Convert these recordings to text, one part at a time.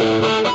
Thank you.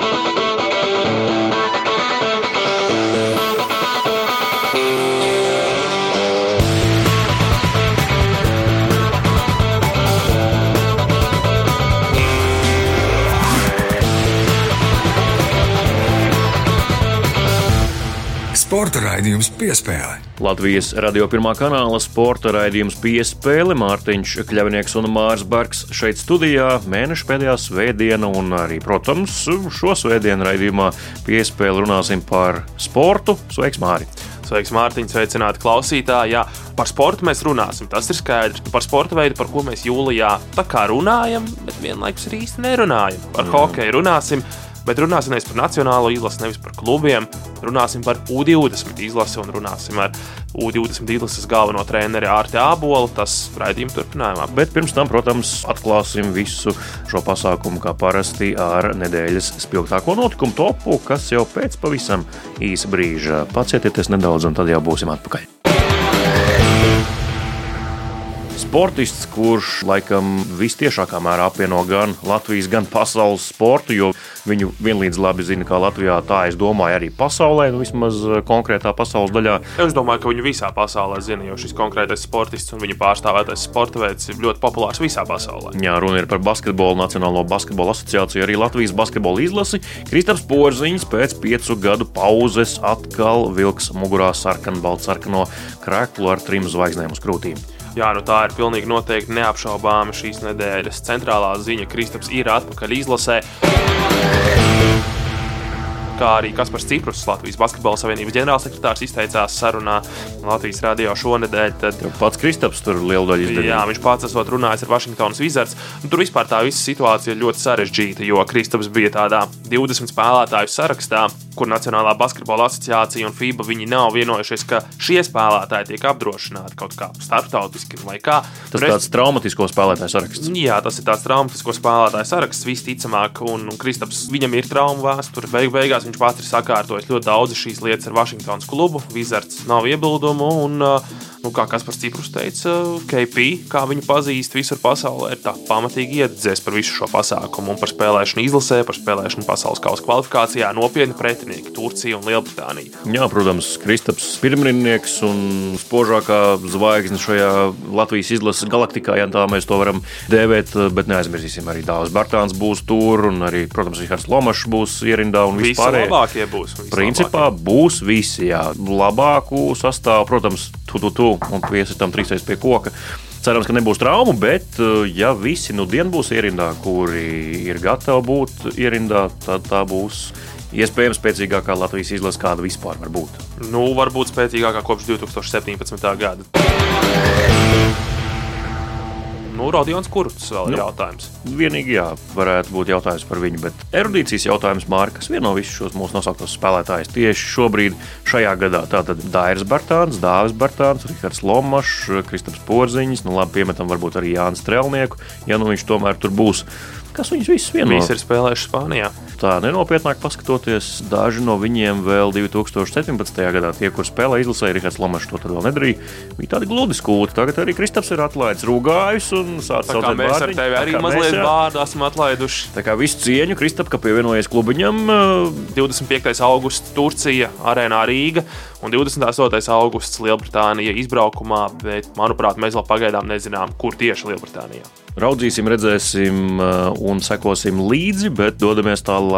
Sporta raidījums piespēle. Latvijas radio pirmā kanāla sporta raidījums piespēle Mārtiņš Kļavnieks un Mārs Barks šeit studijā mēneša pēdējā svētdiena un arī, protams, šo svētdienu raidījumā piespēle runāsim par sportu. Sveiks, Māri! Sveiks, Mārtiņ, sveicināti klausītāji. Jā, par sportu mēs runāsim. Tas ir skaidrs. Par sporta veidu, par ko mēs jūlijā tā kā runājam, bet vienlaikus arī īsti nerunājam. Par mm. hokeju runāsim. Bet runāsim nevis par nacionālo izlasi, nevis par klubiem. Runāsim par U20 izlasi un runāsim ar U20 izlases galveno treneri Ārti Ābolu. Tas raidījuma turpinājumā. Bet pirms tam, protams, atklāsim visu šo pasākumu kā parasti ar nedēļas spilgtāko notikumu topu, kas jau pēc pavisam īsa brīža. Pacietieties nedaudz, un tad jau būsim atpakaļ sportists, kurš laikam visciešākā mērā apvieno gan Latvijas, gan pasaules sportu, jo viņu vienlīdz labi zina, kā Latvijā, tā es domāju, arī pasaulē, nu, vismaz eh, konkrētā pasaules daļā. Es domāju, ka viņu visā pasaulē zina, jo šis konkrētais sportists un viņa pārstāvētais sporta veids ir ļoti populārs visā pasaulē. Jā, runa ir par basketbolu, Nacionālo basketbola asociāciju, arī Latvijas basketbola izlasi. Kristaps Porziņš pēc piecu gadu pauzes atkal vilks mugurā sarkanbaltsarkano kreklu ar trim zvaigznēm uz krūtīm. Jā, nu tā ir pilnīgi noteikti neapšaubāma šīs nedēļas centrālā ziņa. Kristaps ir atpakaļ izlasē kā arī Kaspars Ciprus, Latvijas Basketbola Savienības ģenerālsekretārs, izteicās sarunā Latvijas radio šonadēļ. Tad, jau pats Kristaps tur lielu daļu izdarīja. Jā, viņš pats esot runājis ar Vašingtonas Wizards. Tur vispār tā visa situācija ļoti sarežģīta, jo Kristaps bija tādā 20 spēlētāju sarakstā, kur Nacionālā basketbola asociācija un FIBA nav vienojušies, ka šie spēlētāji tiek apdrošināti kaut kā starptautiski vai kā. Tas ir tāds traumatisko spēlētāju saraksts. Jā, tas ir tāds traumatisko spēlētāju saraksts visticamāk, un, un Kristaps viņam ir traumu vēsture. Beig beigās viņš pats ir sakārtojis ļoti daudz šīs lietas ar Vašingtonas klubu. Wizards nav iebildumu. Un, uh, nu, kā Kaspars Ciprus teica, KP, kā viņu pazīst visur pasaulē, ir tā pamatīgi iedzēs par visu šo pasākumu un par spēlēšanu izlasē, par spēlēšanu pasaules kausa kvalifikācijā nopietni pretinieki - Turcija un Lielbritānija. Jā, protams, Kristaps pirmrunnieks un spožākā zvaigzne šajā Latvijas izlases galaktikā, ja tā mēs to varam dēvēt, bet neaizmirsīsim arī Dāvis Bartāns būs tur un arī, protams, Rihards Lomašs būs ierindā un vispār. Labākie būs. Principā labākie. būs visi, jā, labāku sastāvu, protams, tu, tu, tu un piesitām trīsreiz pie koka. Cerams, ka nebūs traumu, bet, eh, ja visi nu dienu būs ierindā, kuri ir gatavi būt ierindā, tad tā būs iespējams spēcīgākā Latvijas izlase, kāda vispār var būt. Nu, varbūt spēcīgākā kopš 2017. gada. Nu, Rodions Kurts vēl ir nu, jautājums. Vienīgi, jā, varētu būt jautājums par viņu, bet erudīcijas jautājums Mārkas vieno visus šos mūsu nosauktos spēlētājus tieši šobrīd, šajā gadā. Tātad Dairis Bartāns, Dāvis Bartāns, Rihards Lomašs, Kristaps Porziņš, nu labi, piemetam varbūt arī Jānis Strelnieku, ja nu viņš tomēr tur būs. Kas viņus visus vieno? Visi ir spēlējuši Spānijā. Tā nenopietnāk paskatoties, daži no viņiem vēl 2017. gadā, tie, kur spēlē izlasē, Rihards Lamašs to vēl nedarīja, bija tādi gludi skūti. Tagad arī Kristaps ir atlaidis rūgājus un sācis saukt par mēs ar tevi arī mazliet vārdu esam atlaiduši. Tā kā visu cieņu Kristap, ka pievienojies klubiņam. 25. augusts Turcija, arēnā Rīga un 28. augusts Lielbritānija izbraukumā, bet manuprāt, mēs vēl pagaidām nezinām, kur tieši Lielbritānijā. Raudzīsim, redzēsim uh, un sekosim līdzi, bet dodamies tālāk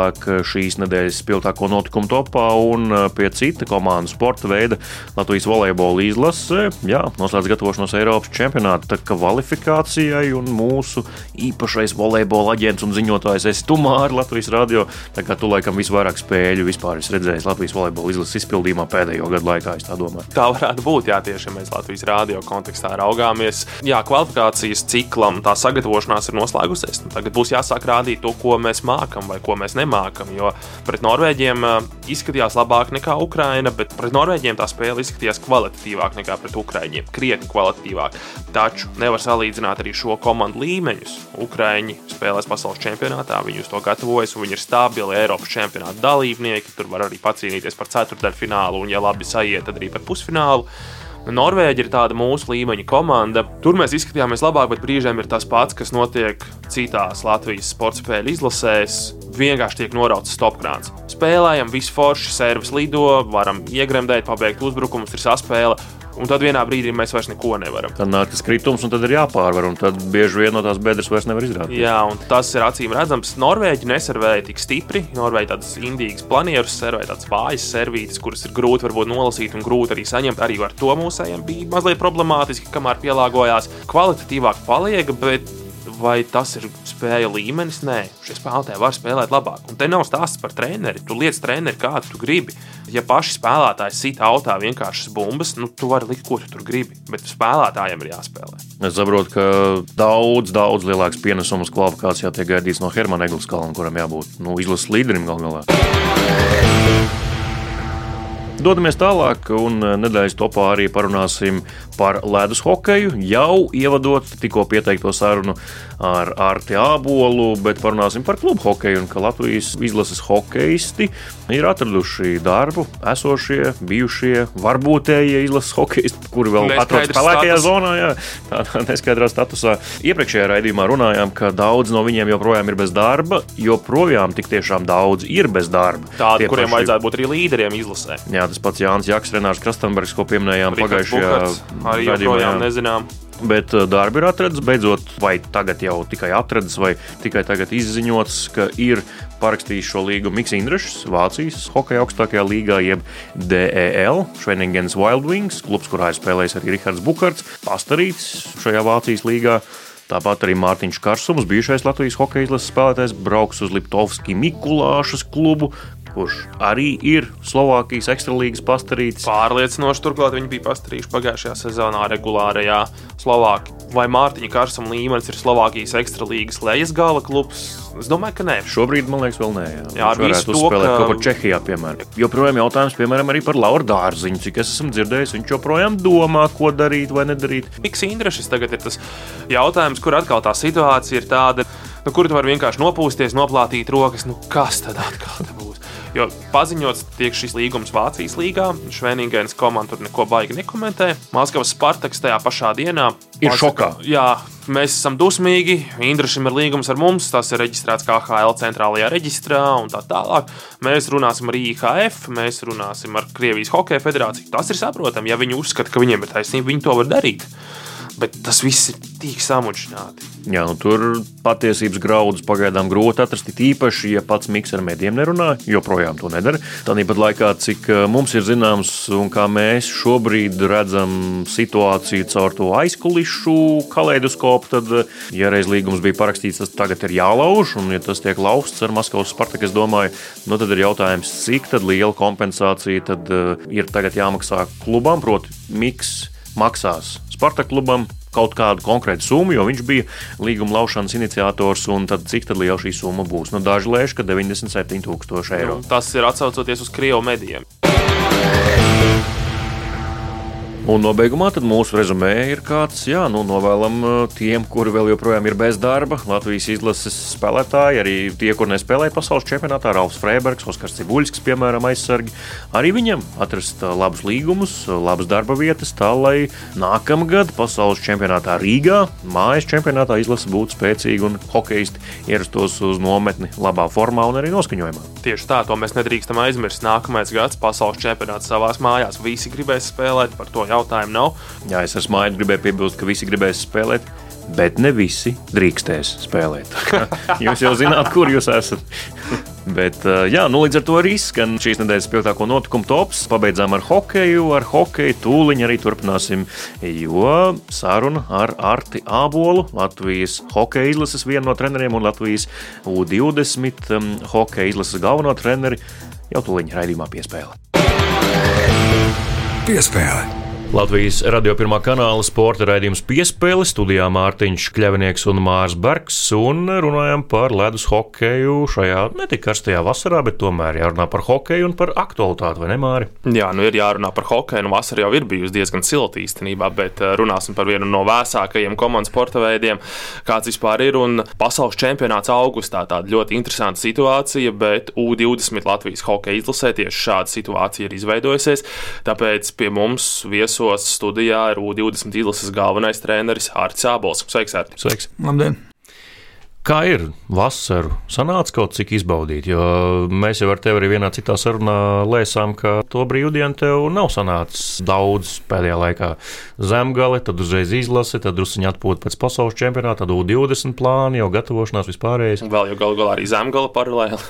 šīs nedēļas spilgtāko notikumu topā un uh, pie cita komandas sporta veida Latvijas volejbola izlase. Jā, noslēdz gatavošanos Eiropas čempionāta kvalifikācijai un mūsu īpašais volejbola aģents un ziņotājs esi Tumāri Latvijas radio. Tā kā tu laikam visvairāk spēļu vispār esi redzējis Latvijas volejbola izlases izpildījumā pēdējo gadu laikā, es tā domāju. Tā varētu būt, jā, tieši ja mēs Latvijas radio kontekstā raugāmies. Jā, kvalifikācijas ciklam tās sagatavošanās ir noslēgusies. Nu, tagad būs jāsāk rādīt to, ko mēs mākam vai ko mēs nemākam. Jo pret Norvēģiem uh, izskatījās labāk nekā Ukraina, bet pret Norvēģiem tā spēle izskatījās kvalitatīvāk nekā pret Ukraiņiem. Krietni kvalitatīvāk. Taču nevar salīdzināt arī šo komandu līmeņus. Ukraiņi spēlēs pasaules čempionātā, viņi uz to gatavojas, un viņi ir stabili Eiropas čempionāta dalībnieki. Tur var arī pacīnīties par ceturtdaļu finālu, un, ja labi sajiet, tad arī par pusfinālu. Norvēģija ir tāda mūsu līmeņa komanda. Tur mēs izskatījāmies labāk, bet brīžiem ir tas pats, kas notiek citās Latvijas sporta spēļu izlasēs. Vienkārši tiek norauts stopkrāns. Spēlējam, visu forši, servis lido, varam iegremdēt, pabeigt uzbrukumus, ir saspēle. Un tad vienā brīdī mēs vairs neko nevaram. Tad nāk tas kritums, un tad ir jāpārvar. Tad bieži vien no tās bedres vairs nevar izrādīt. Jā, un tas ir acīm redzams. Norvēģi neservēja tik stipri. Norvēģi tādas indīgas planierus servēja tādas vājas servītes, kuras ir grūti varbūt nolasīt un grūti arī saņemt. Arī ar to mūsējiem bija mazliet problemātiski, kamēr pielāgojās. Kvalitatīvāk paliek, bet vai tas ir spēja līmenis? Nē, šie spēlētāji var spēlēt labāk. Un te nav stāsts par treneri. Tu liec treneri, kādu tu gribi. Ja paši spēlētāji sit autā vienkāršas bumbas, nu, tu vari likt, ko tu tur gribi. Bet spēlētājiem ir jāspēlē. Es saprotu, ka daudz, daudz lielāks pienesums kvalifikācijā tiek gaidīts no Hermana Eglis Kalna, kuram jābūt nu, izlases līderim gal galā. Dodamies tālāk, un nedēļas topā arī parunāsim par ledus hokeju. Jau ievadot tikko pieteikto sarunu ar Arti Ābolu, bet parunāsim par klubu hokeju un ka Latvijas izlases hokeisti ir atraduši darbu. Esošie, bijušie, varbūtējie izlases hokeisti, kuri vēl atrodas pelēkajā zonā, jā, tādā neskaidrā statusā. Iepriekšējā raidījumā runājām, ka daudz no viņiem joprojām ir bez darba, joprojām tik tiešām daudz ir bez darba. Tādi, kuriem paši... vajadzētu būt arī līderiem izlasē. Jā, tas pats Jānis Jaks, Renārs Krastenbergs, ko pieminējām pagājušajā gadā. Arī joprojām nezinām. Bet uh, darbi ir atrasts beidzot, vai tagad jau tikai atrasts, vai tikai tagad izziņots, ka ir parakstījis šo līgumu Mikls Indrišs, Vācijas hokeja augstākajā līgā, jeb DEL, Schwenningens Wild Wings, klubs, kurā ir spēlējis arī Rihards Bukarts, pastarīts šajā Vācijas līgā. Tāpat arī Mārtiņš Karsums, bijušais Latvijas hokeja izlases spēlētājs, brauks uz Liptovski Mikulāšas klubu, kurš arī ir Slovākijas ekstralīgas pastarītis. Pārliecinoši turklāt viņi bija pastarījuši pagājušajā sezonā regulārajā Slovākijā. Vai Mārtiņa Karsuma līmenis ir Slovākijas ekstralīgas lejas gala klubs? Es domāju, ka nē. Šobrīd man liekas, vēl nē. Jā, jā visu to spēlēt ka... kaut kur Čehijā, piemēram. Joprojām jautājums, piemēram, arī par Lauru Dārziņu, cik es esmu dzirdējis. Viņš joprojām domā, ko darīt vai nedarīt. Miks Indrešs tagad ir tas jautājums, kur atkal tā situācija ir tāda, nu, kur tu vari vienkārši nopūsties, noplātīt rokas. Nu, kas tad atkal būs? Jo paziņots tiek šis līgums Vācijas līgā, Švenīgēnas komanda tur neko baigi nekomentē. Maskavas Spartaks tajā pašā dienā ir pasaka, šokā. Jā, mēs esam dusmīgi. Indrašam ir līgums ar mums, tas ir reģistrēts KHL centrālajā reģistrā un tā tālāk. Mēs runāsim ar IHF, mēs runāsim ar Krievijas Hokeja federāciju. Tas ir saprotami, ja viņi uzskata, ka viņiem ir taisnība, viņi to var darīt bet tas viss ir tik samuģināti. Jā, nu, tur patiesības graudus pagaidām grūti atrast. Īpaši, ja pats Mikls ar medijiem nerunā, joprojām to nedara. Tāpat laikā, cik eh, mums ir zināms, un kā mēs šobrīd redzam situāciju caur to aizkulišu kaleidoskopu, tad, eh, ja reiz līgums bija parakstīts, tas tagad ir jālauž, un ja tas tiek lausts ar Maskavas Spartaku, es domāju, nu, tad ir jautājums, cik liela kompensācija tad uh, ir tagad jāmaksā klubam, proti, Mikls maksās Spartak klubam kaut kādu konkrētu summu, jo viņš bija līguma laušanas iniciators, tad cik tad liela šī summa būs? Nu, daži lēš, ka 97,000 eiro. Nu, tas ir atsaucoties uz Krievu medijiem. Un nobeigumā mūsu rezumē ir kāds, jā, nu, novēlam uh, tiem, kuri vēl joprojām ir bez darba. Latvijas izlases spēlētāji, arī tie, kur nespēlēja pasaules čempionātā, Ralfs Freibergs, Oskars Cibuļskis, piemēram, aizsargi. Arī viņam atrast uh, labus līgumus, uh, labas darba vietas, tā lai nākamgad pasaules čempionātā Rīgā, mājas čempionātā izlase būtu spēcīga un hokeisti ierastos uz nometni labā formā un arī noskaņojumā. Tieši tā, to mēs nedrīkstam aizmirst. Nākamais gads pasaules čempionāts savās mājās. Visi gribēs spēlēt par to jautājumu nav. Jā, es ar smaidu gribēju piebilst, ka visi gribēs spēlēt. Bet ne visi drīkstēs spēlēt. jūs jau zināt, kur jūs esat. Bet, jā, nu, līdz ar to arī skan šīs nedēļas spilgtāko notikumu tops. Pabeidzām ar hokeju, ar hokeju tūliņu arī turpināsim, jo saruna ar Arti Ābolu, Latvijas hokeja izlases vienu no treneriem un Latvijas U20 um, hokeja izlases galveno treneri jau tūliņa raidījumā piespēle. Piespēle. Latvijas radio pirmā kanāla sporta raidījums piespēle. Studijā Mārtiņš Kļavinieks un Mārs Bergs, un runājam par ledus hokeju šajā ne tik karstajā vasarā, bet tomēr jārunā par hokeju un par aktualitāti, vai ne, Māri? Jā, nu ir jārunā par hokeju, nu vasara jau ir bijusi diezgan silta īstenībā, bet eh, runāsim par vienu no vēsākajiem komandas sporta veidiem, kāds vispār ir, un pasaules čempionāts augustā. Tāda ļoti interesanta situācija, bet U20 Latvijas hokeja izlasē tieši šāda situācija ir izveidojusies, tāpēc pie mums vieso viesos studijā ir U20 izlases galvenais treneris Hārts Sābols. Sveiks, Hārts! Sveiks! Labdien! Kā ir vasaru? Sanāca kaut cik izbaudīt, jo mēs jau ar tevi arī vienā citā sarunā lēsām, ka to brīvdienu tev nav sanācis daudz pēdējā laikā. Zemgale, tad uzreiz izlase, tad druskuņi atpūta pēc pasaules čempionāta, tad U20 plāni, jau gatavošanās vispārējais. Vēl jau galu galā arī zemgala paralēli.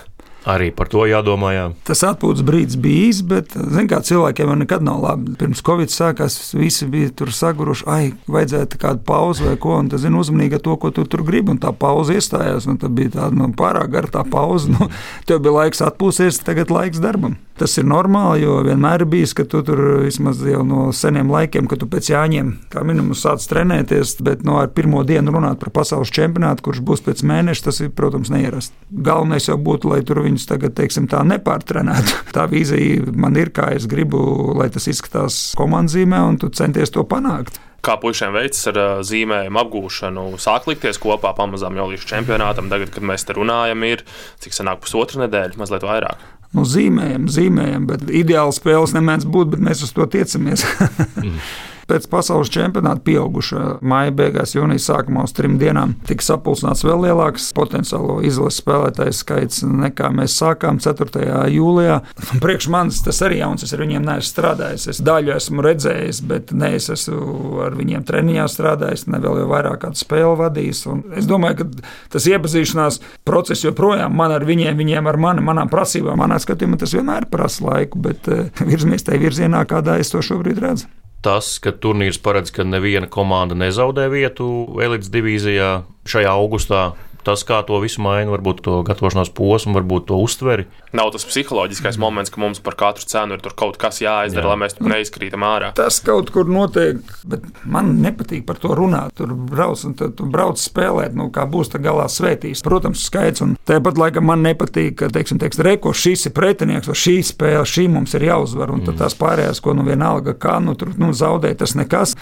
Arī par to jādomā. Jā. Tas atpūtas brīdis bija īss, bet, zināmā mērā, cilvēkiem jau nekad nav labi. Pirms Covid sākās, visi bija tur saguruši, ai, vajadzētu kādu pauzi vai ko, un tas zina uzmanīgi to, ko tu tur gribi, un tā pauze iestājās, un tā bija tāda nu, pārāk gara tā pauze. Nu, tev bija laiks atpūsties, tagad laiks darbam. Tas ir normāli, jo vienmēr ir bijis, ka tu tur vismaz jau no seniem laikiem, kad tu pēc jāņem, kā minimums, sāc trenēties, bet no ar pirmo dienu runāt par pasaules čempionātu, kurš būs pēc mēneša, tas ir, protams, neierasti. Galvenais jau būtu, lai tur viņus tagad, teiksim, tā nepārtrenētu. Tā vīzija man ir, kā es gribu, lai tas izskatās komandzīmē, un tu centies to panākt kā puišiem veids ar zīmējumu apgūšanu, sāk likties kopā pamazām jau līdz čempionātam. Tagad, kad mēs te runājam, ir cik senāk pusotra nedēļa, mazliet vairāk nu, zīmējam, zīmējam, bet ideāli spēles nemēdz būt, bet mēs uz to tiecamies. mm. Pēc pasaules čempionāta pieaugušā maija beigās, jūnijas sākumā uz trim dienām tika sapulcināts vēl lielāks potenciālo izlases spēlētāju skaits nekā mēs sākām 4. jūlijā. Priekš manis tas arī jauns, es ar viņiem neesmu strādājis. Es daļu esmu redzējis, bet ne es esmu ar viņiem treniņā strādājis, ne vēl jau vairāk kādu spēli vadījis. Un es domāju, ka tas iepazīšanās process joprojām man ar viņiem, viņiem ar mani, manām prasībām, manā skatījumā tas vienmēr prasa laiku, bet uh, virzamies tajā virzienā, kādā es to šobrīd redzu tas, ka turnīrs paredz, ka neviena komanda nezaudē vietu elites divīzijā šajā augustā tas, kā to visu maina, varbūt to gatavošanās posmu, varbūt to uztveri. Nav tas psiholoģiskais moments, ka mums par katru cenu ir kaut kas jāizdara, Jā. lai mēs tur neizkrītam ārā. Tas kaut kur notiek, bet man nepatīk par to runāt. Tur brauc un tu brauc spēlēt, nu, kā būs tā galā svētīs. Protams, skaits, un tāpat laikam man nepatīk, ka, teiksim, teiks, reko šis ir pretinieks, vai šī spēle, šī mums ir jāuzvar, un mm. tās pārējās, ko nu vienalga, kā nu tur nu, zaudēt, tas nekas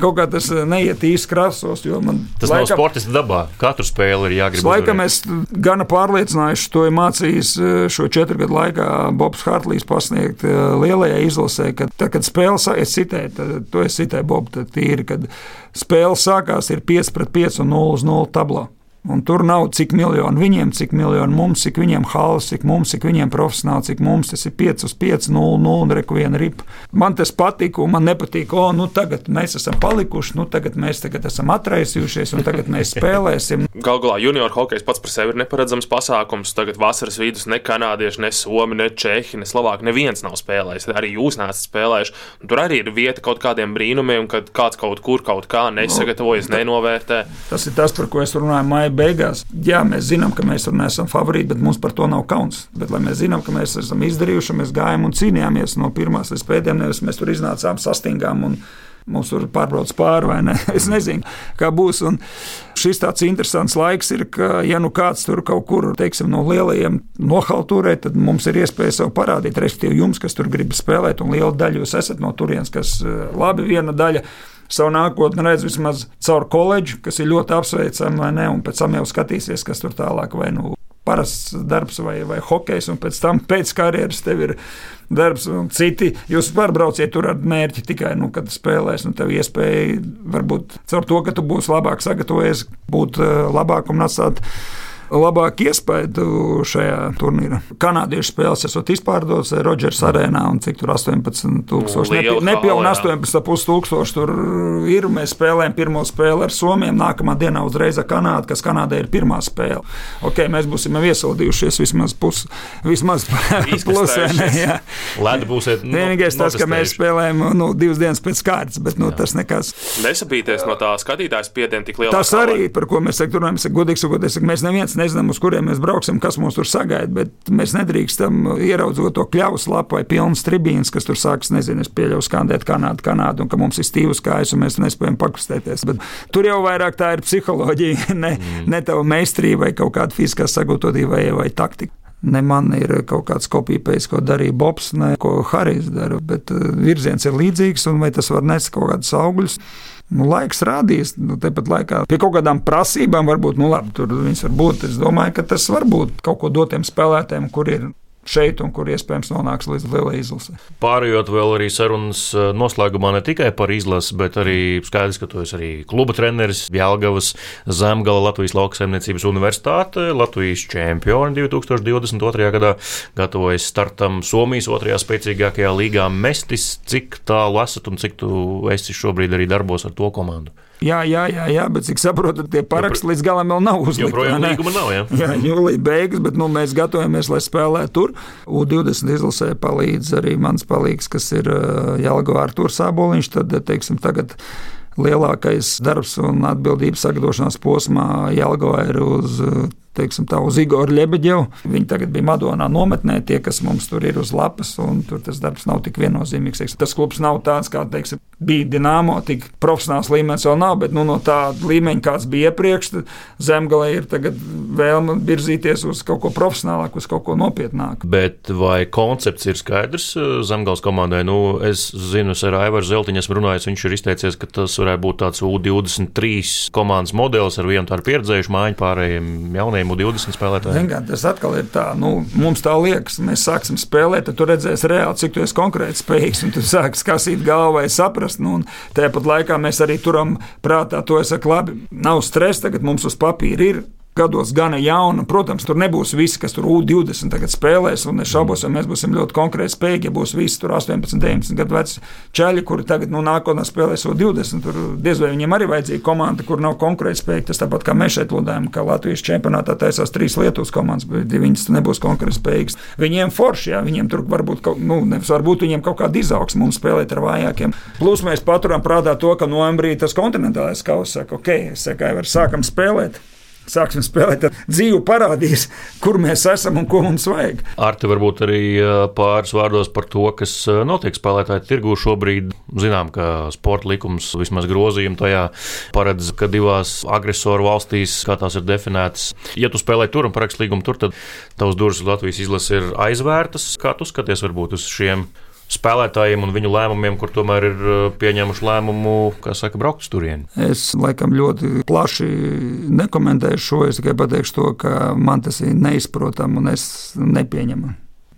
kaut kā tas eh, neiet īsti krāsos. Tas laikam, nav sportists dabā. Katru spēli ir jāgrib. Laikam es gana pārliecinājuši to mācījis eh, šo četru gadu laikā Bobs Hartlīs pasniegt eh, lielajai izlasē, ka tad, kad spēle sākās, citēju, tad to es citēju Bobu, tad tīri, kad spēle sākās, ir 5 pret 5 un 0 uz 0 tablā. Un tur nav cik miljonu viņiem, cik miljonu mums, cik viņiem halas, cik mums, cik viņiem profesionāli, cik mums tas ir 5 uz 5, 0, 0 un reku viena ripa. Man tas patīk, un man nepatīk, o, nu tagad mēs esam palikuši, nu tagad mēs tagad esam atraisījušies, un tagad mēs spēlēsim. Galu galā junior hokejs pats par sevi ir neparedzams pasākums. Tagad vasaras vidus ne kanādieši, ne somi, ne čehi, ne slovāki neviens nav spēlējis. Arī jūs neesat spēlējuši. Tur arī ir vieta kaut kādiem brīnumiem, kad kāds kaut kur kaut kā nesagatavojas, no, nenovērtē. Tas ir tas, par ko es runāju. Maija beigās, jā, mēs zinām, ka mēs tur neesam favorīti, bet mums par to nav kauns. Bet, lai mēs zinām, ka mēs esam izdarījuši, mēs gājām un cīnījāmies no pirmās līdz pēdējām, nevis mēs tur iznācām, sastingām. Mums tur pārbrauc pāri, vai ne? Es nezinu, kā būs. Un šis tāds interesants laiks ir, ka, ja nu kāds tur kaut kur, teiksim, no lielajiem nohalturē, tad mums ir iespēja sev parādīt, respektīvi, jums, kas tur grib spēlēt, un liela daļa jūs esat no turienes, kas eh, labi viena daļa savu nākotni redz vismaz caur koledžu, kas ir ļoti apsveicami, vai ne? Un pēc tam jau skatīsies, kas tur tālāk vai nu parasts darbs vai, vai hokejs, un pēc tam pēc karjeras tev ir darbs, un citi jūs pārbrauciet tur ar mērķi tikai, nu, kad spēlēs, un tev iespēja varbūt caur to, ka tu būsi labāk sagatavojies, būt eh, labāk un atstāt labāku iespēju šajā turnīrā. Kanādiešu spēles esat izpārdotas Rodžers arēnā un cik tur 18,000. Nu, Nepilnīgi 18,5 tūkstoši tur ir. Mēs spēlējam pirmo spēli ar Somiem, nākamā dienā uzreiz ar Kanādu, kas Kanādai ir pirmā spēle. Ok, mēs būsim iesildījušies vismaz pusi, vismaz pusē. Lēda būsiet. Nu, Vienīgais tas, ka mēs spēlējam nu, divas dienas pēc kārtas, bet nu, tas nekas. Nesabīties no tā skatītājas spiediena tik liela. Tas arī, par ko mēs runājam, ir godīgs, godīgs, mēs neviens mēs nezinām, uz kuriem mēs brauksim, kas mūs tur sagaida. Bet mēs nedrīkstam ieraudzīt to kļavas lapu vai pilnas tribīnas, kas tur sākas, nezinu, es pieļauju skandēt Kanādu, Kanādu, un ka mums ir stīvas kājas un mēs nespējam pakustēties. Bet tur jau vairāk tā ir psiholoģija, ne, mm. ne tava meistarība vai kaut kāda fiziskā sagatavotība vai, vai taktika. Ne man ir kaut kāds kopijs, ko darīja Bobs, ne ko Harijs dara, bet uh, virziens ir līdzīgs un vai tas var nest kaut kādus augļus. Nu, laiks rādīs, nu, tāpat laikā pie kaut kādām prasībām, varbūt nu, labi, tur viņas var būt. Es domāju, ka tas var būt kaut ko dotiem spēlētājiem, kur ir šeit un kur iespējams nonāks līdz lielai izlasē. Pārējot vēl arī sarunas eh, noslēgumā ne tikai par izlasi, bet arī skaidrs, ka tu esi arī kluba treneris Jālgavas Zemgala Latvijas lauksaimniecības universitāte, Latvijas čempioni 2022. gadā, gatavojas startam Somijas otrajā spēcīgākajā līgā Mestis. Cik tālu esat un cik tu esi šobrīd arī darbos ar to komandu? Jā, jā, jā, jā, bet cik saprotu, tie paraksti līdz galam vēl nav uzlikti. Joprojām līguma nav. Jā, jā jūlijā beigas, bet nu, mēs gatavojamies, lai spēlētu tur. U20 izlasē palīdz arī mans palīgs, kas ir Jālgo Artūrs Sāboliņš. Tad, teiksim, tagad lielākais darbs un atbildības sagatavošanās posmā Jālgo ir uz teiksim, tā, uz Igoru Lebeģevu. Viņi tagad bija Madonā nometnē, tie, kas mums tur ir uz lapas, un tur tas darbs nav tik viennozīmīgs. Teiksim, tas klubs nav tāds, kā teiksim, bija Dienāmo, tik profesionāls līmenis vēl nav, bet nu, no tāda līmeņa, kāds bija iepriekš, zemgalē ir vēlme virzīties uz kaut ko profesionālāku, uz kaut ko nopietnāku. Bet vai koncepts ir skaidrs eh, zemgals komandai? Nu, es zinu, es ar Aivaru Zeltiņu esmu runājis, viņš ir izteicies, ka tas varētu būt tāds U23 komandas modelis ar vienu tādu pieredzējušu mājiņu pārējiem jauniem jauniem U20 spēlētājiem? Gan, tas atkal ir tā, nu, mums tā liekas, mēs sāksim spēlēt, tad tu redzēsi reāli, cik tu esi konkrēti spējīgs, un tu sāksi skasīt galvā, saprast. Nu, tāpat laikā mēs arī turam prātā to, saku, labi, nav stresa, tagad mums uz papīra ir gados gana jauna. Protams, tur nebūs visi, kas tur U20 tagad spēlēs, un es šaubos, vai mēs būsim ļoti konkrēti spējīgi. Ja būs visi tur 18, 19 gadu veci čaļi, kuri tagad nu, nākotnē spēlēs U20, tur diez vai viņiem arī vajadzīga komanda, kur nav konkrēti spējīga. Tas tāpat kā mēs šeit lūdējam, ka Latvijas čempionātā taisās trīs Lietuvas komandas, bet viņas nebūs konkrēti spējīgas. Viņiem forši, jā, viņiem tur varbūt, nu, nevis varbūt viņiem kaut kāda izaugsme mums spēlēt ar vājākiem. Plus mēs paturam prātā to, ka novembrī tas kontinentālais kausa saka, ok, es saku, sākam spēlēt sāksim spēlēt, tad dzīve parādīs, kur mēs esam un ko mums vajag. Ar te varbūt arī pāris vārdos par to, kas notiek spēlētāju tirgū šobrīd. Zinām, ka sporta likums vismaz grozījumi tajā paredz, ka divās agresoru valstīs, kā tās ir definētas, ja tu spēlē tur un parakst līgumu tur, tad tavs durvis Latvijas izlases ir aizvērtas. Kā tu skaties varbūt uz šiem? Spēlētājiem un viņu lēmumiem, kur tomēr ir uh, pieņēmuši lēmumu, kā saka, braukt uz turieni? Es laikam ļoti plaši nekomentēšu šo. Es tikai pateikšu to, ka man tas ir neizprotami un es nepieņemu.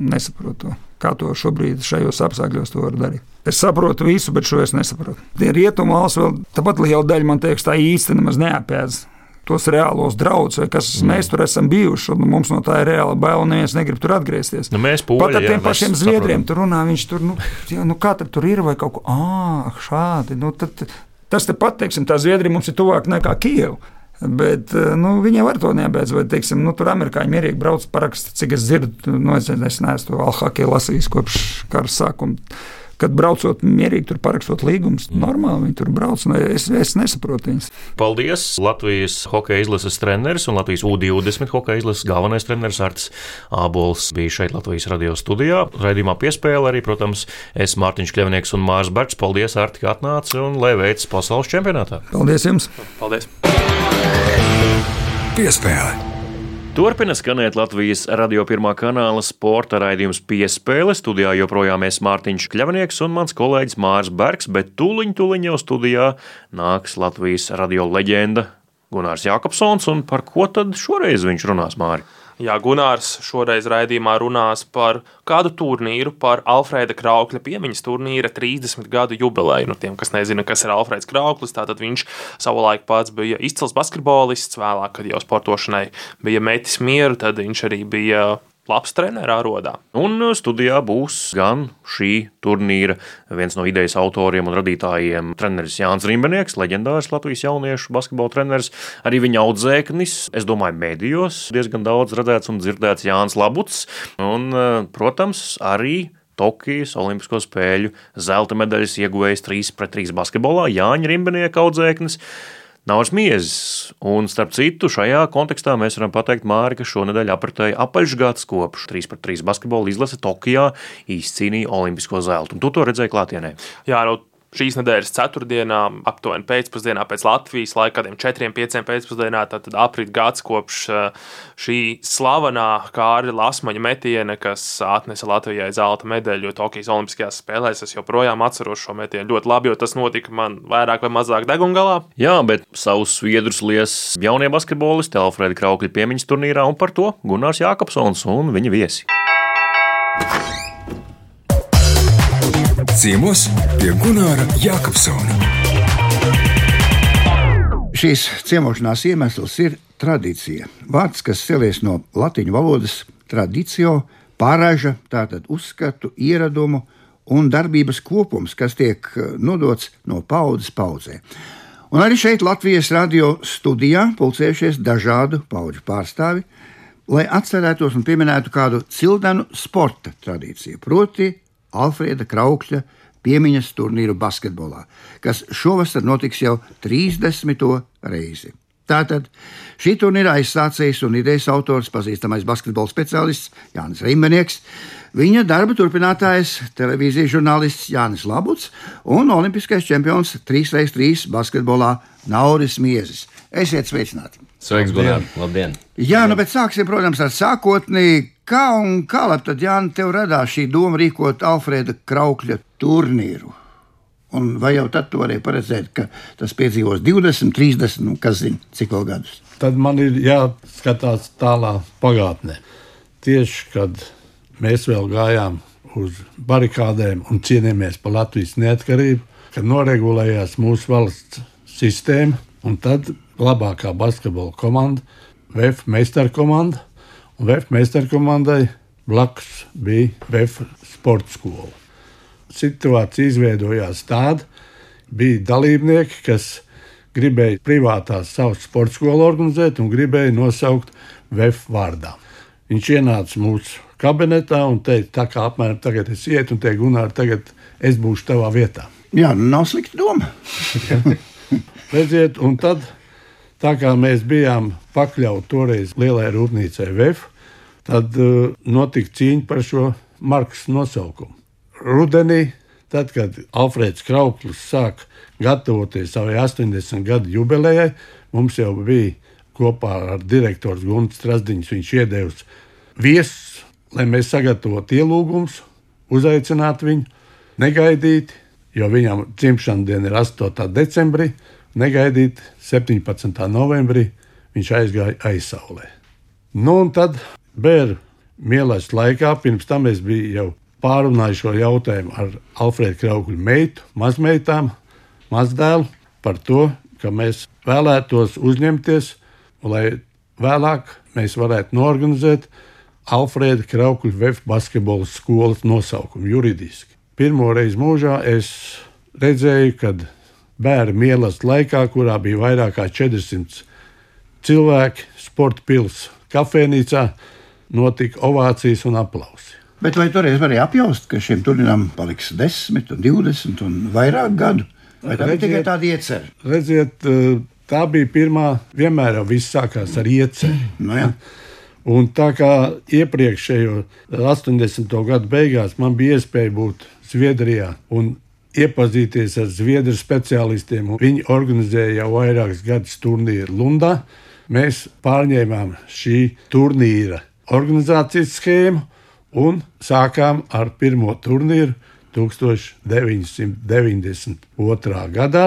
Nesaprotu to. Kā to šobrīd šajos apstākļos var darīt? Es saprotu visu, bet šo es nesaprotu. Tie rietumu valsts vēl tāpat liela daļa man teiks, tā īsti nemaz neapēdz tos reālos draudus, kas mm. mēs tur esam bijuši. Mums no tā ir reāla baila, un neviens negrib tur atgriezties. Nu, mēs poļi, Pat ar tiem jā, pašiem zviedriem tur runā, viņš tur, nu, jā, nu kā tur ir, vai kaut ko, ah, šādi. Nu, tad, tas te pat, teiksim, tā Zviedrija mums ir tuvāk nekā Kijava. Bet nu, viņiem var to nebeidz. Vai, teiksim, nu, tur amerikāņi mierīgi brauc parakstīt, cik es dzirdu. Nu, es, es neesmu to Alhakiju lasījis kopš kara sākuma kad braucot mierīgi, tur parakstot līgumus, mm. normāli viņi tur brauc. Es, es nesaprotu viņus. Paldies! Latvijas hokeja izlases treneris un Latvijas U20 hokeja izlases galvenais treneris Arts Ābols bija šeit Latvijas radio studijā. Raidījumā piespēle arī, protams, es Mārtiņš Kļavnieks un Mārs Bergs. Paldies, Arti, ka atnāci un lai veicas pasaules čempionātā. Paldies jums! Paldies! Piespēle! Turpina skanēt Latvijas radio pirmā kanāla sporta raidījums piespēle. Studijā joprojām es Mārtiņš Kļavnieks un mans kolēģis Mārs Bergs, bet tūliņ, tūliņ jau studijā nāks Latvijas radio leģenda Gunārs Jākopsons, un par ko tad šoreiz viņš runās Māri? Jā, Gunārs šoreiz raidījumā runās par kādu turnīru, par Alfrēda Kraukļa piemiņas turnīra 30 gadu jubileju. Nu, tiem, kas nezina, kas ir Alfrēds Krauklis, tātad viņš savulaik pats bija izcils basketbolists, vēlāk, kad jau sportošanai bija metis mieru, tad viņš arī bija labs treneris arodā. Un studijā būs gan šī turnīra viens no idejas autoriem un radītājiem, treneris Jānis Rimbenieks, leģendārs Latvijas jauniešu basketbola treneris, arī viņa audzēknis, es domāju, medijos diezgan daudz redzēts un dzirdēts Jānis Labuts, un, protams, arī Tokijas Olimpisko spēļu zelta medaļas ieguvējs 3 pret 3 basketbolā Jāņa Rimbenieka audzēknis. Nauris Miezis. Un, starp citu, šajā kontekstā mēs varam pateikt, Māri, ka šonadēļ apritēja apaļšgads kopš 3 pret 3 basketbola izlase Tokijā izcīnīja olimpisko zeltu. Un tu to redzēji klātienē? Jā, nu, šīs nedēļas ceturtdienā, aptuveni pēcpusdienā pēc Latvijas laika, kādiem 4-5 pēcpusdienā, tad aprit gads kopš eh, šī slavenā Kārļa Lasmaņa metiena, kas atnesa Latvijai zelta medaļu Tokijas Olimpiskajās spēlēs. Es joprojām atceros šo metienu ļoti labi, jo tas notika man vairāk vai mazāk degungalā. Jā, bet savus sviedrus lies jaunie basketbolisti Alfrēda Kraukļa piemiņas turnīrā un par to Gunārs Jākopsons un viņa viesi. Ciemos pie Gunāra Jākapsona. Šīs ciemošanās iemesls ir tradīcija. Vārds, kas cēlies no latīņu valodas tradicio, pārāža tātad uzskatu, ieradumu un darbības kopums, kas tiek eh, nodots no paudzes paudzē. Un arī šeit Latvijas radio studijā pulcējušies dažādu pauģu pārstāvi, lai atcerētos un pieminētu kādu cildenu sporta tradīciju, proti Alfrēda Kraukļa piemiņas turnīru basketbolā, kas šovasar notiks jau 30. reizi. Tātad šī turnīra aizsācējs un idejas autors, pazīstamais basketbola speciālists Jānis Rimbenieks, viņa darba turpinātājs, televīzijas žurnālists Jānis Labuts un olimpiskais čempions 3x3 basketbolā Nauris Miezis. Esiet sveicināti! Sveiks, Gunār! Labdien! Jā, nu bet sāksim, protams, ar sākotnēji. Kā un kā tad, Jānis, tev radās šī doma rīkot Alfrēda Kraukļa turnīru? Un vai jau tad tu varēji paredzēt, ka tas piedzīvos 20, 30, nu, kas zina, cik vēl gadus? Tad man ir jāskatās tālāk pagātnē. Tieši kad mēs vēl gājām uz barikādēm un cīnījāmies par Latvijas neatkarību, kad noregulējās mūsu valsts sistēma, un tad labākā basketbola komanda, VF meistara komanda, un VF meistara komandai blakus bija VF sporta skola situācija izveidojās tāda, bija dalībnieki, kas gribēja privātās savas sporta skolu organizēt un gribēja nosaukt VF vārdā. Viņš ienāca mūsu kabinetā un teica, tā kā apmēram tagad es ietu un teicu, Gunār, tagad es būšu tavā vietā. Jā, nu nav slikta doma. Redziet, un tad, tā kā mēs bijām pakļauti toreiz lielai rūpnīcai VF, tad uh, notika cīņa par šo markas nosaukumu rudenī, tad, kad Alfrēds Krauklis sāk gatavoties savai 80 gadu jubilejai, mums jau bija kopā ar direktoru Guntu Strasdiņu. Viņš iedevis viesus, lai mēs sagatavotu ielūgumus, uzaicinātu viņu, negaidīt, jo viņam dzimšanas diena ir 8. decembrī, negaidīt 17. novembrī. Viņš aizgāja aizsaulē. Nu, un tad bērnu mīlestības laikā, pirms tam es biju jau pārunāju šo jautājumu ar Alfrēdu Kraukļu meitu, mazmeitām, mazdēlu par to, ka mēs vēlētos uzņemties, lai vēlāk mēs varētu norganizēt Alfrēda Kraukļa VF basketbola skolas nosaukumu juridiski. Pirmo reizi mūžā es redzēju, kad bērnu mīlestības laikā, kurā bija vairāk kā 400 cilvēki, sporta pilsēta, kafejnīcā, notika ovācijas un aplausi. Bet vai toreiz varēja apjaust, ka šiem turnīram paliks 10, 20 un vairāk gadu? Vai tā bija tikai tāda iecerē? Redziet, eh, tā bija pirmā, vienmēr jau viss sākās ar ieceri. Nu, jā. Un tā kā iepriekšējo 80. gadu beigās man bija iespēja būt Zviedrijā un iepazīties ar zviedru speciālistiem, viņi organizēja jau vairākus gadus turnīru Lundā. Mēs pārņēmām šī turnīra organizācijas schēmu un sākām ar pirmo turnīru 1992. gadā.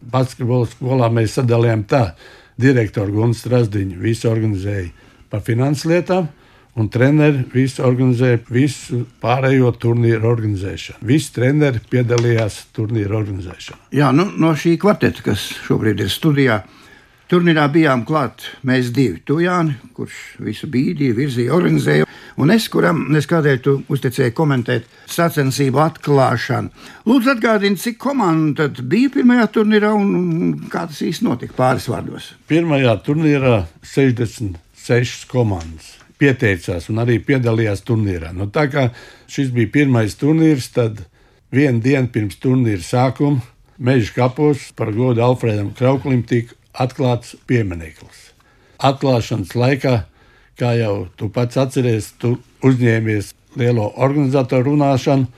Basketbola skolā mēs sadalījām tā, direktoru Guns Strasdiņu visu organizēja par finanses lietām, un treneri visu organizēja visu pārējo turnīru organizēšanu. Visi treneri piedalījās turnīru organizēšanā. Jā, nu, no šī kvarteta, kas šobrīd ir studijā, turnīrā bijām klāt mēs divi. Tu, Jāni, kurš visu bīdīja, virzīja, organizēja un es, kuram es kādēļ tu uzticēji komentēt sacensību atklāšanu. Lūdzu, atgādini, cik komandu tad bija pirmajā turnīrā un kā tas īsti notika pāris vārdos. Pirmajā turnīrā 66 komandas pieteicās un arī piedalījās turnīrā. Nu, tā kā šis bija pirmais turnīrs, tad vienu dienu pirms turnīra sākuma Meža kapos par godu Alfredam Krauklim tika atklāts piemineklis. Atklāšanas laikā kā jau tu pats atceries, tu uzņēmies lielo organizatoru runāšanu.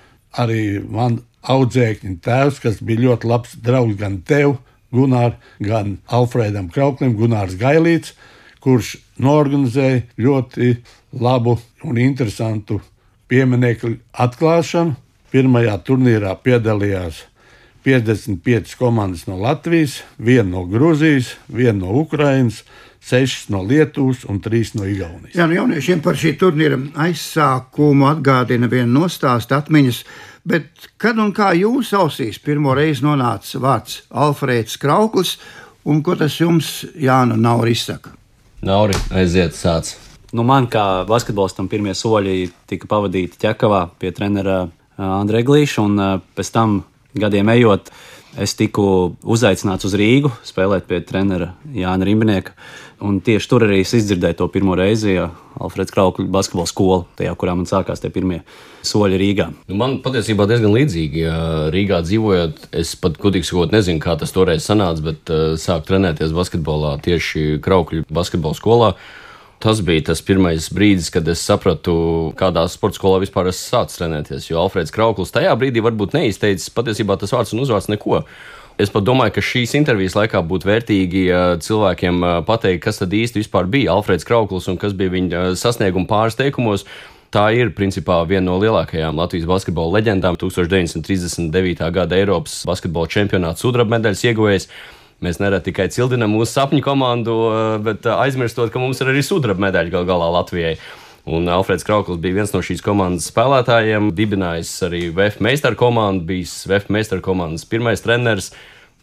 Arī man audzēkņa tēvs, kas bija ļoti labs draugs gan tev, Gunār, gan Alfrēdam Krauklim, Gunārs Gailīts, kurš norganizēja ļoti labu un interesantu pieminiektu atklāšanu. Pirmajā turnīrā piedalījās 55 komandas no Latvijas, viena no Grūzijas, viena no Ukrainas, sešas no Lietuvas un trīs no Igaunijas. Jā, nu jauniešiem par šī turnīra aizsākumu atgādina viena nostāsta atmiņas, bet kad un kā jūs ausīs pirmo reizi nonāca vārds Alfrēds Krauklis, un ko tas jums, Jāna, nav izsaka? Nauri, aiziet, sāc. Nu, man kā basketbolistam pirmie soļi tika pavadīti ķekavā pie trenera Andrija Glīša, un pēc tam gadiem ejot, es tiku uzaicināts uz Rīgu spēlēt pie trenera Jāna Rimbinieka. Un tieši tur arī es izdzirdēju to pirmo reizi, ja Alfreds Kraukļa basketbola skola, tajā, kurā man sākās tie pirmie soļi Rīgā. Nu, man patiesībā diezgan līdzīgi. Rīgā dzīvojot, es pat gudīgi sakot, nezinu, kā tas toreiz sanāca, bet uh, sāku trenēties basketbolā tieši Kraukļa basketbola skolā. Tas bija tas pirmais brīdis, kad es sapratu, kādā sporta skolā vispār esmu sācis trenēties. Jo Alfrēds Krauklis tajā brīdī varbūt neizteicis patiesībā tas vārds un uzvārds neko. Es pat domāju, ka šīs intervijas laikā būtu vērtīgi cilvēkiem pateikt, kas tad īsti bija Alfrēds Krauklis un kas bija viņa sasnieguma pāris teikumos. Tā ir principā viena no lielākajām Latvijas basketbola leģendām. 1939. gada Eiropas basketbola čempionāta sudraba medaļas ieguvējs. Mēs nereti tikai cildinām mūsu sapņu komandu, bet aizmirstot, ka mums ir arī sudraba medaļa gal galā Latvijai. Un Alfreds Krauklis bija viens no šīs komandas spēlētājiem, dibinājis arī VF meistaru komandu, bijis VF meistaru komandas pirmais treneris,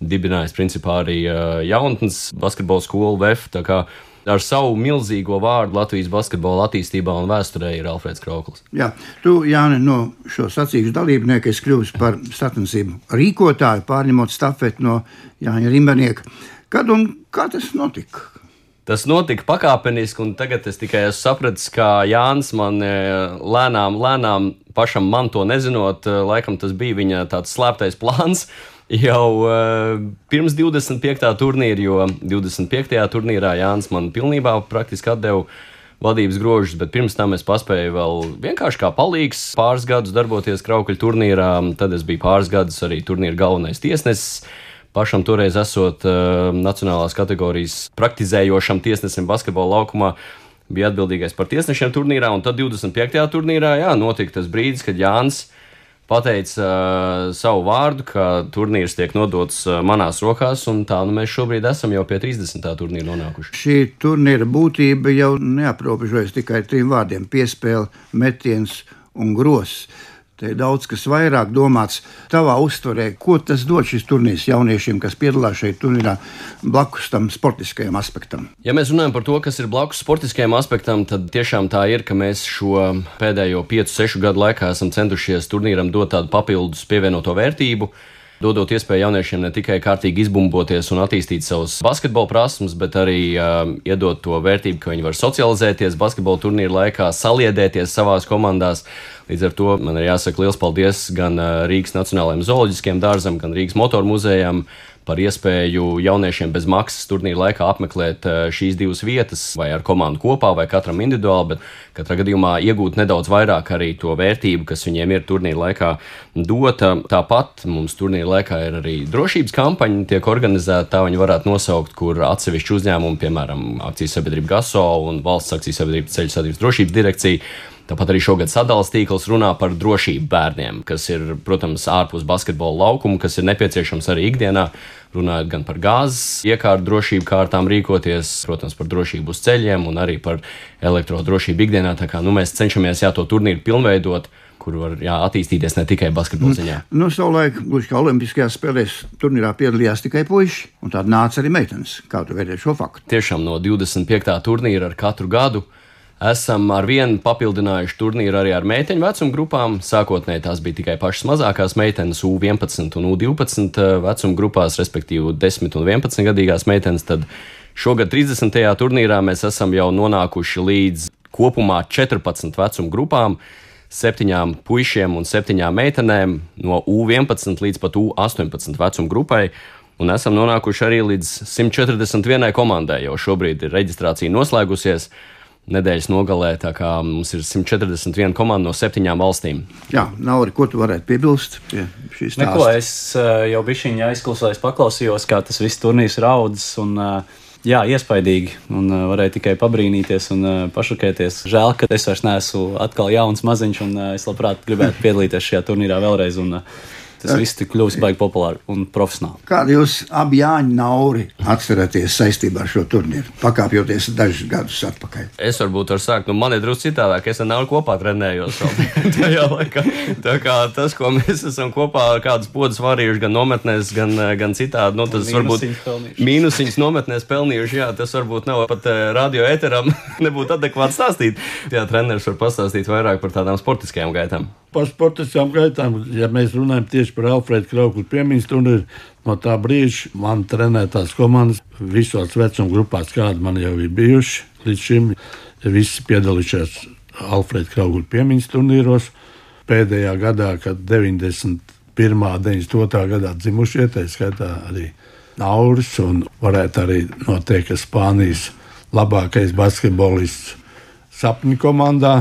dibinājis principā arī jaunatnes basketbola skolu VF ar savu milzīgo vārdu Latvijas basketbola attīstībā un vēsturē ir Alfrēds Krauklis. Jā, tu, Jāni, no šo sacīkšu dalībnieku esi kļuvis par sacensību rīkotāju, pārņemot stafeti no Jāņa Rimbanieka. Kad un kā tas notika? Tas notika pakāpeniski, un tagad es tikai esmu sapratis, ka Jānis man e, lēnām, lēnām, pašam man to nezinot, e, laikam tas bija viņa tāds slēptais plāns jau uh, pirms 25. turnīra, jo 25. turnīrā Jānis man pilnībā praktiski atdeva vadības grožus, bet pirms tam es paspēju vēl vienkārši kā palīgs pāris gadus darboties Kraukļa turnīrā. Tad es biju pāris gadus arī turnīra galvenais tiesnesis. Pašam toreiz esot uh, nacionālās kategorijas praktizējošam tiesnesim basketbola laukumā, bija atbildīgais par tiesnešiem turnīrā, un tad 25. turnīrā jā, notika tas brīdis, kad Jānis pateica uh, savu vārdu, ka turnīrs tiek nodots uh, manās rokās, un tā nu mēs šobrīd esam jau pie 30. turnīra nonākuši. Šī turnīra būtība jau neaprobežojas tikai trim vārdiem - piespēle, metiens un grosis. Te ir daudz kas vairāk domāts tavā uztverē. Ko tas dod šis turnīrs jauniešiem, kas piedalās šeit turnīrā, blakus tam sportiskajam aspektam? Ja mēs runājam par to, kas ir blakus sportiskajam aspektam, tad tiešām tā ir, ka mēs šo pēdējo 5-6 gadu laikā esam centušies turnīram dot tādu papildus pievienoto vērtību dodot iespēju jauniešiem ne tikai kārtīgi izbumboties un attīstīt savus basketbola prasmes, bet arī uh, iedot to vērtību, ka viņi var socializēties basketbola turnīra laikā, saliedēties savās komandās. Līdz ar to man ir jāsaka liels paldies gan Rīgas Nacionālajiem zooloģiskiem dārzam, gan Rīgas motoru muzejam par iespēju jauniešiem bez maksas turnīra laikā apmeklēt eh, šīs divas vietas, vai ar komandu kopā, vai katram individuāli, bet katrā gadījumā iegūt nedaudz vairāk arī to vērtību, kas viņiem ir turnīra laikā dota. Tāpat mums turnīra laikā ir arī drošības kampaņa, tiek organizēta, tā viņi varētu nosaukt, kur atsevišķi uzņēmumi, piemēram, akcijas sabiedrība GASO un valsts akcijas sabiedrība ceļu sadarbības drošības direkcija Tāpat arī šogad sadalījums tīkls runā par drošību bērniem, kas ir, protams, ārpus basketbola laukuma, kas ir nepieciešams arī ikdienā. Runājot gan par gāzes iekārtu drošību kārtām rīkoties, protams, par drošību uz ceļiem un arī par elektrodrošību ikdienā. Tā kā nu, mēs cenšamies jā, to turnīru pilnveidot kur var jā, attīstīties ne tikai basketbola ziņā. Nu, savulaik, gluži kā Olimpiskajās spēlēs, turnīrā piedalījās tikai puiši, un tāda nāca arī meitenes. Kā tu vērtē šo faktu? Tiešām no 25. turnīra ar katru gadu Esam ar vienu papildinājuši turnīru arī ar meiteņu vecuma grupām. Sākotnēji tās bija tikai pašas mazākās meitenes, U11 un U12 eh, vecuma grupās, respektīvi 10 un 11 gadīgās meitenes. Tad šogad 30. turnīrā mēs esam jau nonākuši līdz kopumā 14 vecuma grupām septiņām puišiem un septiņām meitenēm no U11 līdz pat U18 vecuma grupai. Un esam nonākuši arī līdz 141 komandai, jau šobrīd ir reģistrācija noslēgusies nedēļas nogalē. Mums ir 141 komanda no septiņām valstīm. Jā, nav arī ko tu varētu piebilst pie šīs lietas. Neko es eh, jau bišķiņā aizklausījos, paklausījos, kā tas viss turnīrs raudzes. Un, eh, Jā, iespaidīgi. Un uh, varēja tikai pabrīnīties un uh, pašokēties. Žēl, ka es vairs neesmu atkal jauns maziņš, un uh, es labprāt gribētu piedalīties šajā turnīrā vēlreiz. Un, uh, Tas viss ir kļuvis baigi populāri un profesionāli. Kādu jūs abi Jāņa Nauri atceraties saistībā ar šo turnīru, pakāpjoties dažus gadus atpakaļ? Es varbūt varu sākt, nu man ir drusku citādāk. Es ar Nauru kopā trenējos tajā laikā. Tā kā tas, ko mēs esam kopā kādas podas varījuši gan nometnēs, gan, gan citādi, nu tas varbūt mīnusiņas nometnēs pelnījuši, jā, tas varbūt nav pat eh, radio eteram nebūtu adekvāti stāstīt. Jā, treneris var pastāstīt vairāk par tādām sportiskajām gaitām. Par sportiskām gaitām, ja mēs runājam tieši par Alfrēdu Krauklu piemiņas turnīru, no tā brīža man trenētās komandas visos vecuma grupās, kādi man jau ir bijuši līdz šim, visi piedalījušies Alfrēda Krauklu piemiņas turnīros. Pēdējā gadā, kad 91. un 92. gadā dzimušie, tā skaitā arī Nauris, un varētu arī noteikt, ka Spānijas labākais basketbolists sapņu komandā,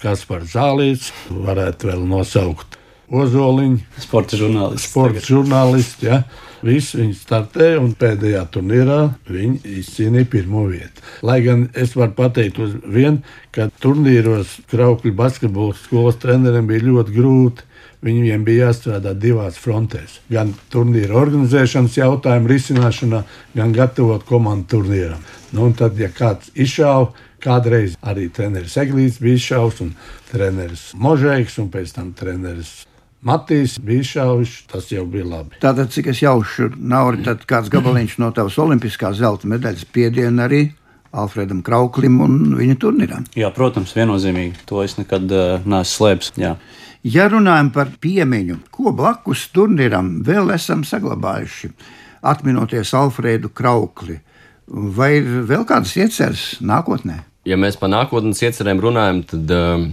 kas par zālīts, varētu vēl nosaukt Ozoliņu, Sporta žurnālists. sporta žurnālisti. Ja? Visi viņi startēja un pēdējā turnīrā viņi izcīnīja pirmo vietu. Lai gan es varu pateikt uz vienu, ka turnīros Kraukļu basketbola skolas treneriem bija ļoti grūti. Viņiem bija jāstrādā divās frontēs. Gan turnīra organizēšanas jautājumu risināšanā, gan gatavot komandu turnīram. Nu, tad, ja kāds izšāva, kādreiz arī treneris Eglīts bija izšāvis, un treneris Možēks, un pēc tam treneris Matīs bija izšāvis, tas jau bija labi. Tātad, cik es jaušu, nav arī tad kāds gabaliņš no tavas olimpiskās zelta medaļas piediena arī Alfredam Krauklim un viņa turnīram. Jā, protams, viennozīmīgi. To es nekad uh, neesmu slēpis. Jā. Ja runājam par piemiņu, ko blakus turnīram vēl esam saglabājuši, atminoties Alfredu Kraukli, vai ir vēl kādas ieceres nākotnē? Ja mēs par nākotnes iecerēm runājam, tad um,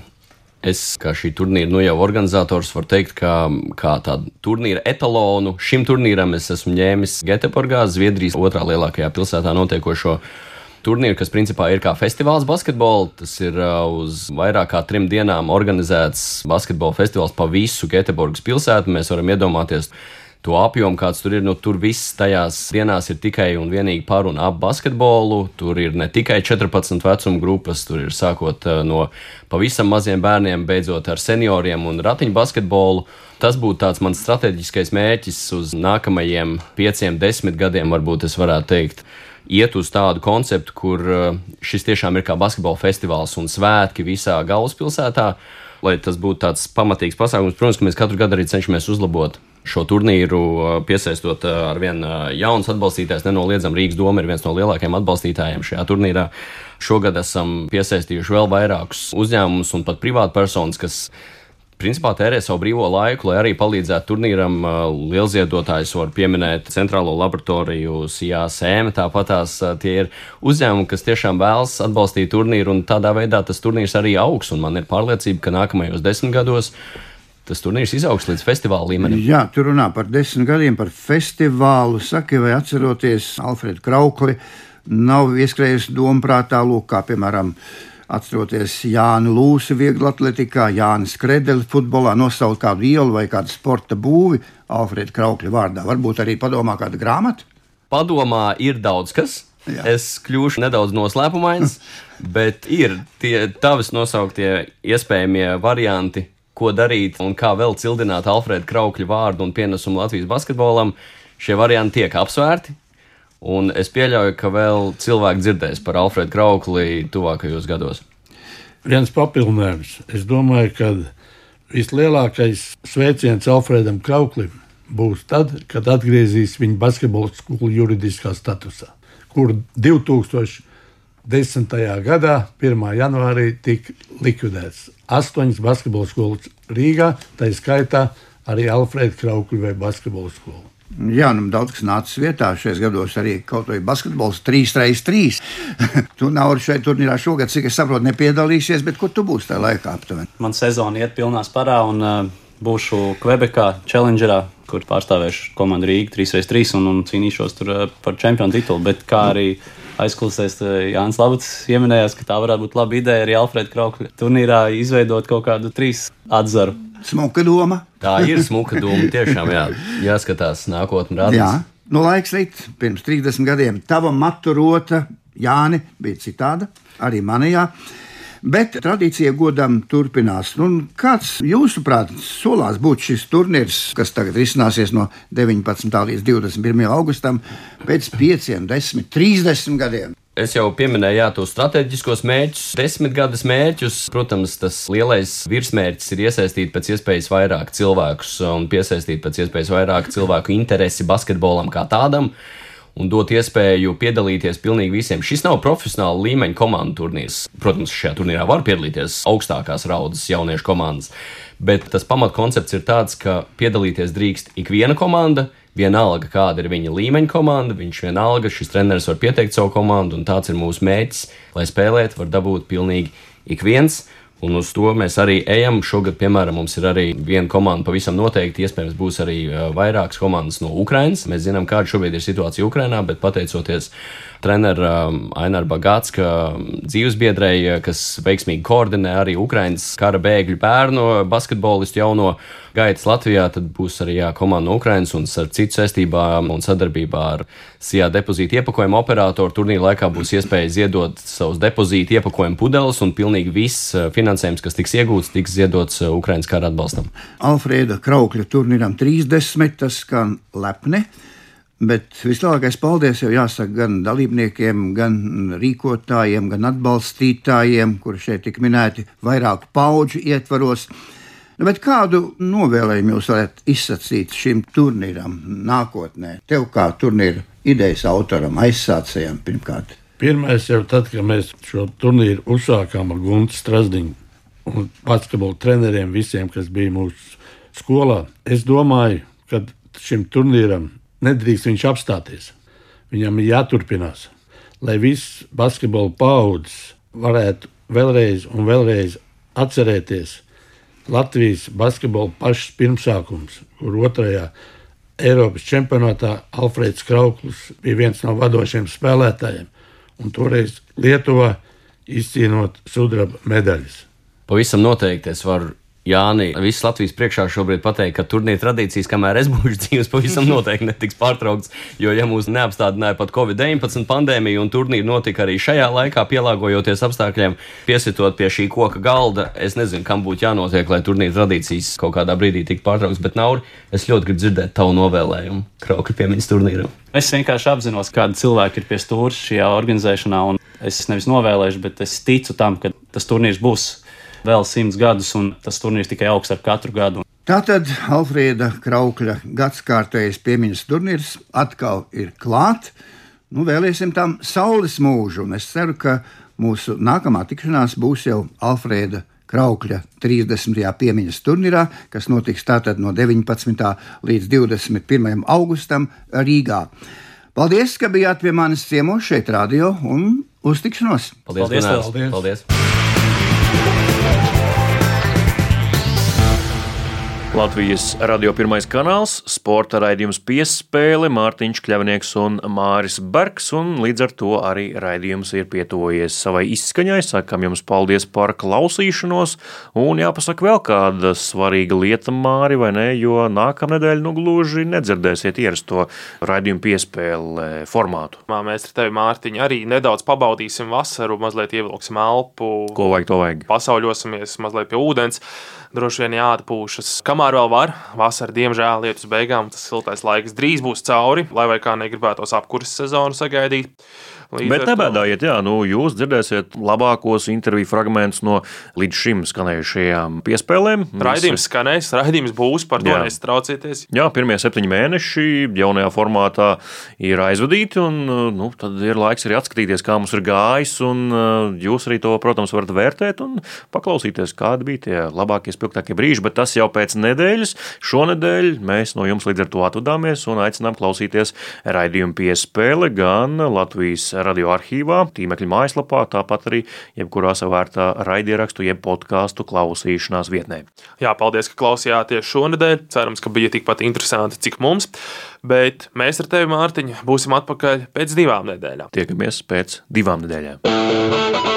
es, kā šī turnīra nu jau organizators, varu teikt, ka kā tādu turnīra etalonu šim turnīram es esmu ņēmis Göteborgā, Zviedrijas otrā lielākajā pilsētā notiekošo turnīru, kas principā ir kā festivāls basketbola. Tas ir uh, uz vairāk kā trim dienām organizēts basketbola festivāls pa visu Göteborgas pilsētu. Mēs varam iedomāties to apjomu, kāds tur ir. Nu, tur viss tajās dienās ir tikai un vienīgi par un ap basketbolu. Tur ir ne tikai 14 vecuma grupas, tur ir sākot uh, no pavisam maziem bērniem, beidzot ar senioriem un ratiņu basketbolu. Tas būtu tāds mans strateģiskais mērķis uz nākamajiem pieciem, desmit gadiem, varbūt es varētu teikt. Iet uz tādu konceptu, kur uh, šis tiešām ir kā basketbola festivāls un svētki visā galvaspilsētā, lai tas būtu tāds pamatīgs pasākums. Protams, ka mēs katru gadu arī cenšamies uzlabot šo turnīru, piesaistot ar vien jaunus atbalstītājus. Nenoliedzam, Rīgas doma ir viens no lielākajiem atbalstītājiem šajā turnīrā. Šogad esam piesaistījuši vēl vairākus uzņēmumus un pat privātpersonas, kas principā tērē savu brīvo laiku, lai arī palīdzētu turnīram. Lielziedotājs var pieminēt Centrālo laboratoriju, CSM, tāpat tās tie ir uzņēmumi, kas tiešām vēlas atbalstīt turnīru, un tādā veidā tas turnīrs arī augs, un man ir pārliecība, ka nākamajos desmit gados tas turnīrs izaugs līdz festivāla līmenim. Jā, tur runā par desmit gadiem, par festivālu. Saki, vai atceroties Alfredu Kraukli, nav ieskrējusi domprātā, lūk, kā piemēram. Atceroties Jānu Lūsu, viegli atletikā, Jānis Kredeli futbolā, nosaukt kādu ielu vai kādu sporta būvi Alfreda Kraukļa vārdā. Varbūt arī padomā kāda grāmata. Padomā ir daudz kas. Jā. Es kļūšu nedaudz noslēpumains, bet ir tie tavas nosauktie iespējamie varianti, ko darīt un kā vēl cildināt Alfrēda Kraukļa vārdu un pienesumu Latvijas basketbolam. Šie varianti tiek apsvērti. Un es pieļauju, ka vēl cilvēki dzirdēs par Alfredu Kraukli tuvākajos gados. Viens papildinājums. Es domāju, ka vislielākais sveiciens Alfredam Krauklim būs tad, kad atgriezīs viņa basketbola skolu juridiskā statusā, kur 2010. gadā, 1. janvārī, tika likvidēts astoņas basketbola skolas Rīgā, tā skaitā arī Alfrēda Kraukļa vai basketbola skola. Jā, nu, daudz kas nācis vietā. Šajos gados arī kaut vai basketbols 3x3. tu nav šeit turnīrā šogad, cik es saprotu, nepiedalīsies, bet kur tu būsi tajā laikā aptuveni? Man sezona iet pilnā sparā un uh, būšu Kvebekā, Challengerā, kur pārstāvēšu komandu Rīgā 3x3 un, un cīnīšos tur uh, par čempionu titulu. Bet kā arī aizklausēs, uh, Jānis Labats pieminējās, ka tā varētu būt laba ideja arī Alfrēda Kraukļa turnīrā izveidot kaut kādu trīs atzaru. Smuka doma. Tā ir smuka doma. Tiešām jā, jāskatās nākotnē. Jā, rādīs. nu laiks rit. Pirms 30 gadiem tava maturota Jāni bija citāda, arī manējā. Bet tradīcija godam turpinās. Nu, kāds, jūsuprāt, solās būt šis turnīrs, kas tagad risināsies no 19. līdz 21. augustam, pēc 5, 10, 30 gadiem? Es jau pieminēju, jā, tos strateģiskos mērķus, desmitgades mērķus. Protams, tas lielais virsmērķis ir iesaistīt pēc iespējas vairāk cilvēkus un piesaistīt pēc iespējas vairāk cilvēku interesi basketbolam kā tādam un dot iespēju piedalīties pilnīgi visiem. Šis nav profesionāla līmeņa komandu turnīrs. Protams, šajā turnīrā var piedalīties augstākās raudas jauniešu komandas, bet tas pamatkoncepts ir tāds, ka piedalīties drīkst ik viena komanda. Vienalga, kāda ir viņa līmeņa komanda, viņš vienalga, šis treneris var pieteikt savu komandu, un tāds ir mūsu mērķis, lai spēlēt, var dabūt pilnīgi ik viens. Un uz to mēs arī ejam. Šogad, piemēram, mums ir arī viena komanda, pavisam noteikti, iespējams, būs arī vairākas komandas no Ukrainas. Mēs zinām, kāda šobrīd ir situācija Ukrainā, bet pateicoties treneram Aināram Bagātska dzīvesbiedrei, kas veiksmīgi koordinē arī Ukrainas kara bēgļu bērnu basketbolistu jauno gaitas Latvijā, tad būs arī jā, komanda no Ukrainas un ar citu saistībām un sadarbībā ar SIA depozītu iepakojumu operatoru. Turnīra laikā būs iespēja ziedot savus depozītu iepakojumu pudeles un pilnīgi viss finansējums, kas tiks iegūts, tiks ziedots Ukrainas kara atbalstam. Alfrēda Kraukļa turnīram 30, tas skan lepni. Bet vislielākais paldies jau jāsaka gan dalībniekiem, gan rīkotājiem, gan atbalstītājiem, kuri šeit tik minēti vairāku pauģu ietvaros. Nu, bet kādu novēlējumu jūs varat izsacīt šim turnīram nākotnē? Tev kā turnīra idejas autoram, aizsācējam pirmkārt. Pirmais jau tad, kad mēs šo turnīru uzsākām ar Guntu Strasdiņu un basketbola treneriem, visiem, kas bija mūsu skolā, es domāju, ka šim turnīram nedrīkst viņš apstāties. Viņam ir jāturpinās, lai viss basketbola paudzes varētu vēlreiz un vēlreiz atcerēties Latvijas basketbola pašas pirmsākums, kur otrajā Eiropas čempionātā Alfrēds Krauklis bija viens no vadošiem spēlētājiem, un toreiz Lietuvā izcīnot sudraba medaļas. Pavisam noteikti es varu Jāni, visas Latvijas priekšā šobrīd pateikt, ka turnīra tradīcijas, kamēr es būšu dzīves, pavisam noteikti netiks pārtraukts. Jo, ja mūs neapstādināja pat Covid-19 pandēmija un turnīri notika arī šajā laikā, pielāgojoties apstākļiem, piesitot pie šī koka galda, es nezinu, kam būtu jānotiek, lai turnīra tradīcijas kaut kādā brīdī tiktu pārtrauktas. Bet, Nauri, es ļoti gribu dzirdēt tavu novēlējumu Krauka piemiņas turnīram. Es vienkārši apzinos, kādi cilvēki ir pie stūra šajā organizēšanā, un es nevis novēlēšu, bet es ticu tam, ka tas turnīrs būs vēl simts gadus, un tas turnīrs tikai augs ar katru gadu. Tātad Alfrēda Kraukļa gadsimtais piemiņas turnīrs atkal ir klāts. Nu, vēlēsim tam saules mūžu, un es ceru, ka mūsu nākamā tikšanās būs jau Alfrēda Kraukļa 30. piemiņas turnīrā, kas notiks tātad no 19. līdz 21. augustam Rīgā. Paldies, ka bijāt pie manis ciemos šeit, radio, un uz tikšanos! Paldies! Paldies! Paldies. Paldies. Latvijas radio pirmais kanāls, sporta raidījums piespēle, Mārtiņš Kļavnieks un Māris Bergs, un līdz ar to arī raidījums ir pietuvojies savai izskaņai. Sakam jums paldies par klausīšanos, un jāpasaka vēl kāda svarīga lieta, Māri, vai ne, jo nākamnedēļ nu gluži nedzirdēsiet ierasto raidījumu piespēle formātu. Mā, mēs ar tevi, Mārtiņ, arī nedaudz pabaudīsim vasaru, mazliet ievilksim elpu, Ko vajag, to vajag. pasauļosimies mazliet pie ūdens. Droši vien jāatpūšas. Kamēr vēl var, vasarā, diemžēl, lietus beigām, tas siltais laiks drīz būs cauri, lai vai kā negribētos apkurses sezonu sagaidīt. Līdz Bet nebēdājiet, jā, nu, jūs dzirdēsiet labākos interviju fragmentus no līdz šim skanējušajām piespēlēm. Raidījums skanēs, raidījums būs, par to nestraucieties. Jā, pirmie septiņi mēneši jaunajā formātā ir aizvadīti, un nu, tad ir laiks arī atskatīties, kā mums ir gājis. un, uh, Jūs arī to, protams, varat vērtēt un paklausīties, kādi bija tie labākie, spilgtākie brīži. Bet tas jau pēc nedēļas. Šonadēļ mēs no jums līdz ar to atvadāmies un aicinām klausīties raidījumu piespēle gan Latvijas radioarkīvā, tīmekļa mājaslapā, tāpat arī jebkurā savērtā raidierakstu, jeb podkāstu klausīšanās vietnē. Jā, paldies, ka klausījāties šonadēļ. Cerams, ka bija tikpat interesanti, cik mums. Bet mēs ar tevi, Mārtiņ, būsim atpakaļ pēc divām nedēļām. Tiekamies pēc divām nedēļām.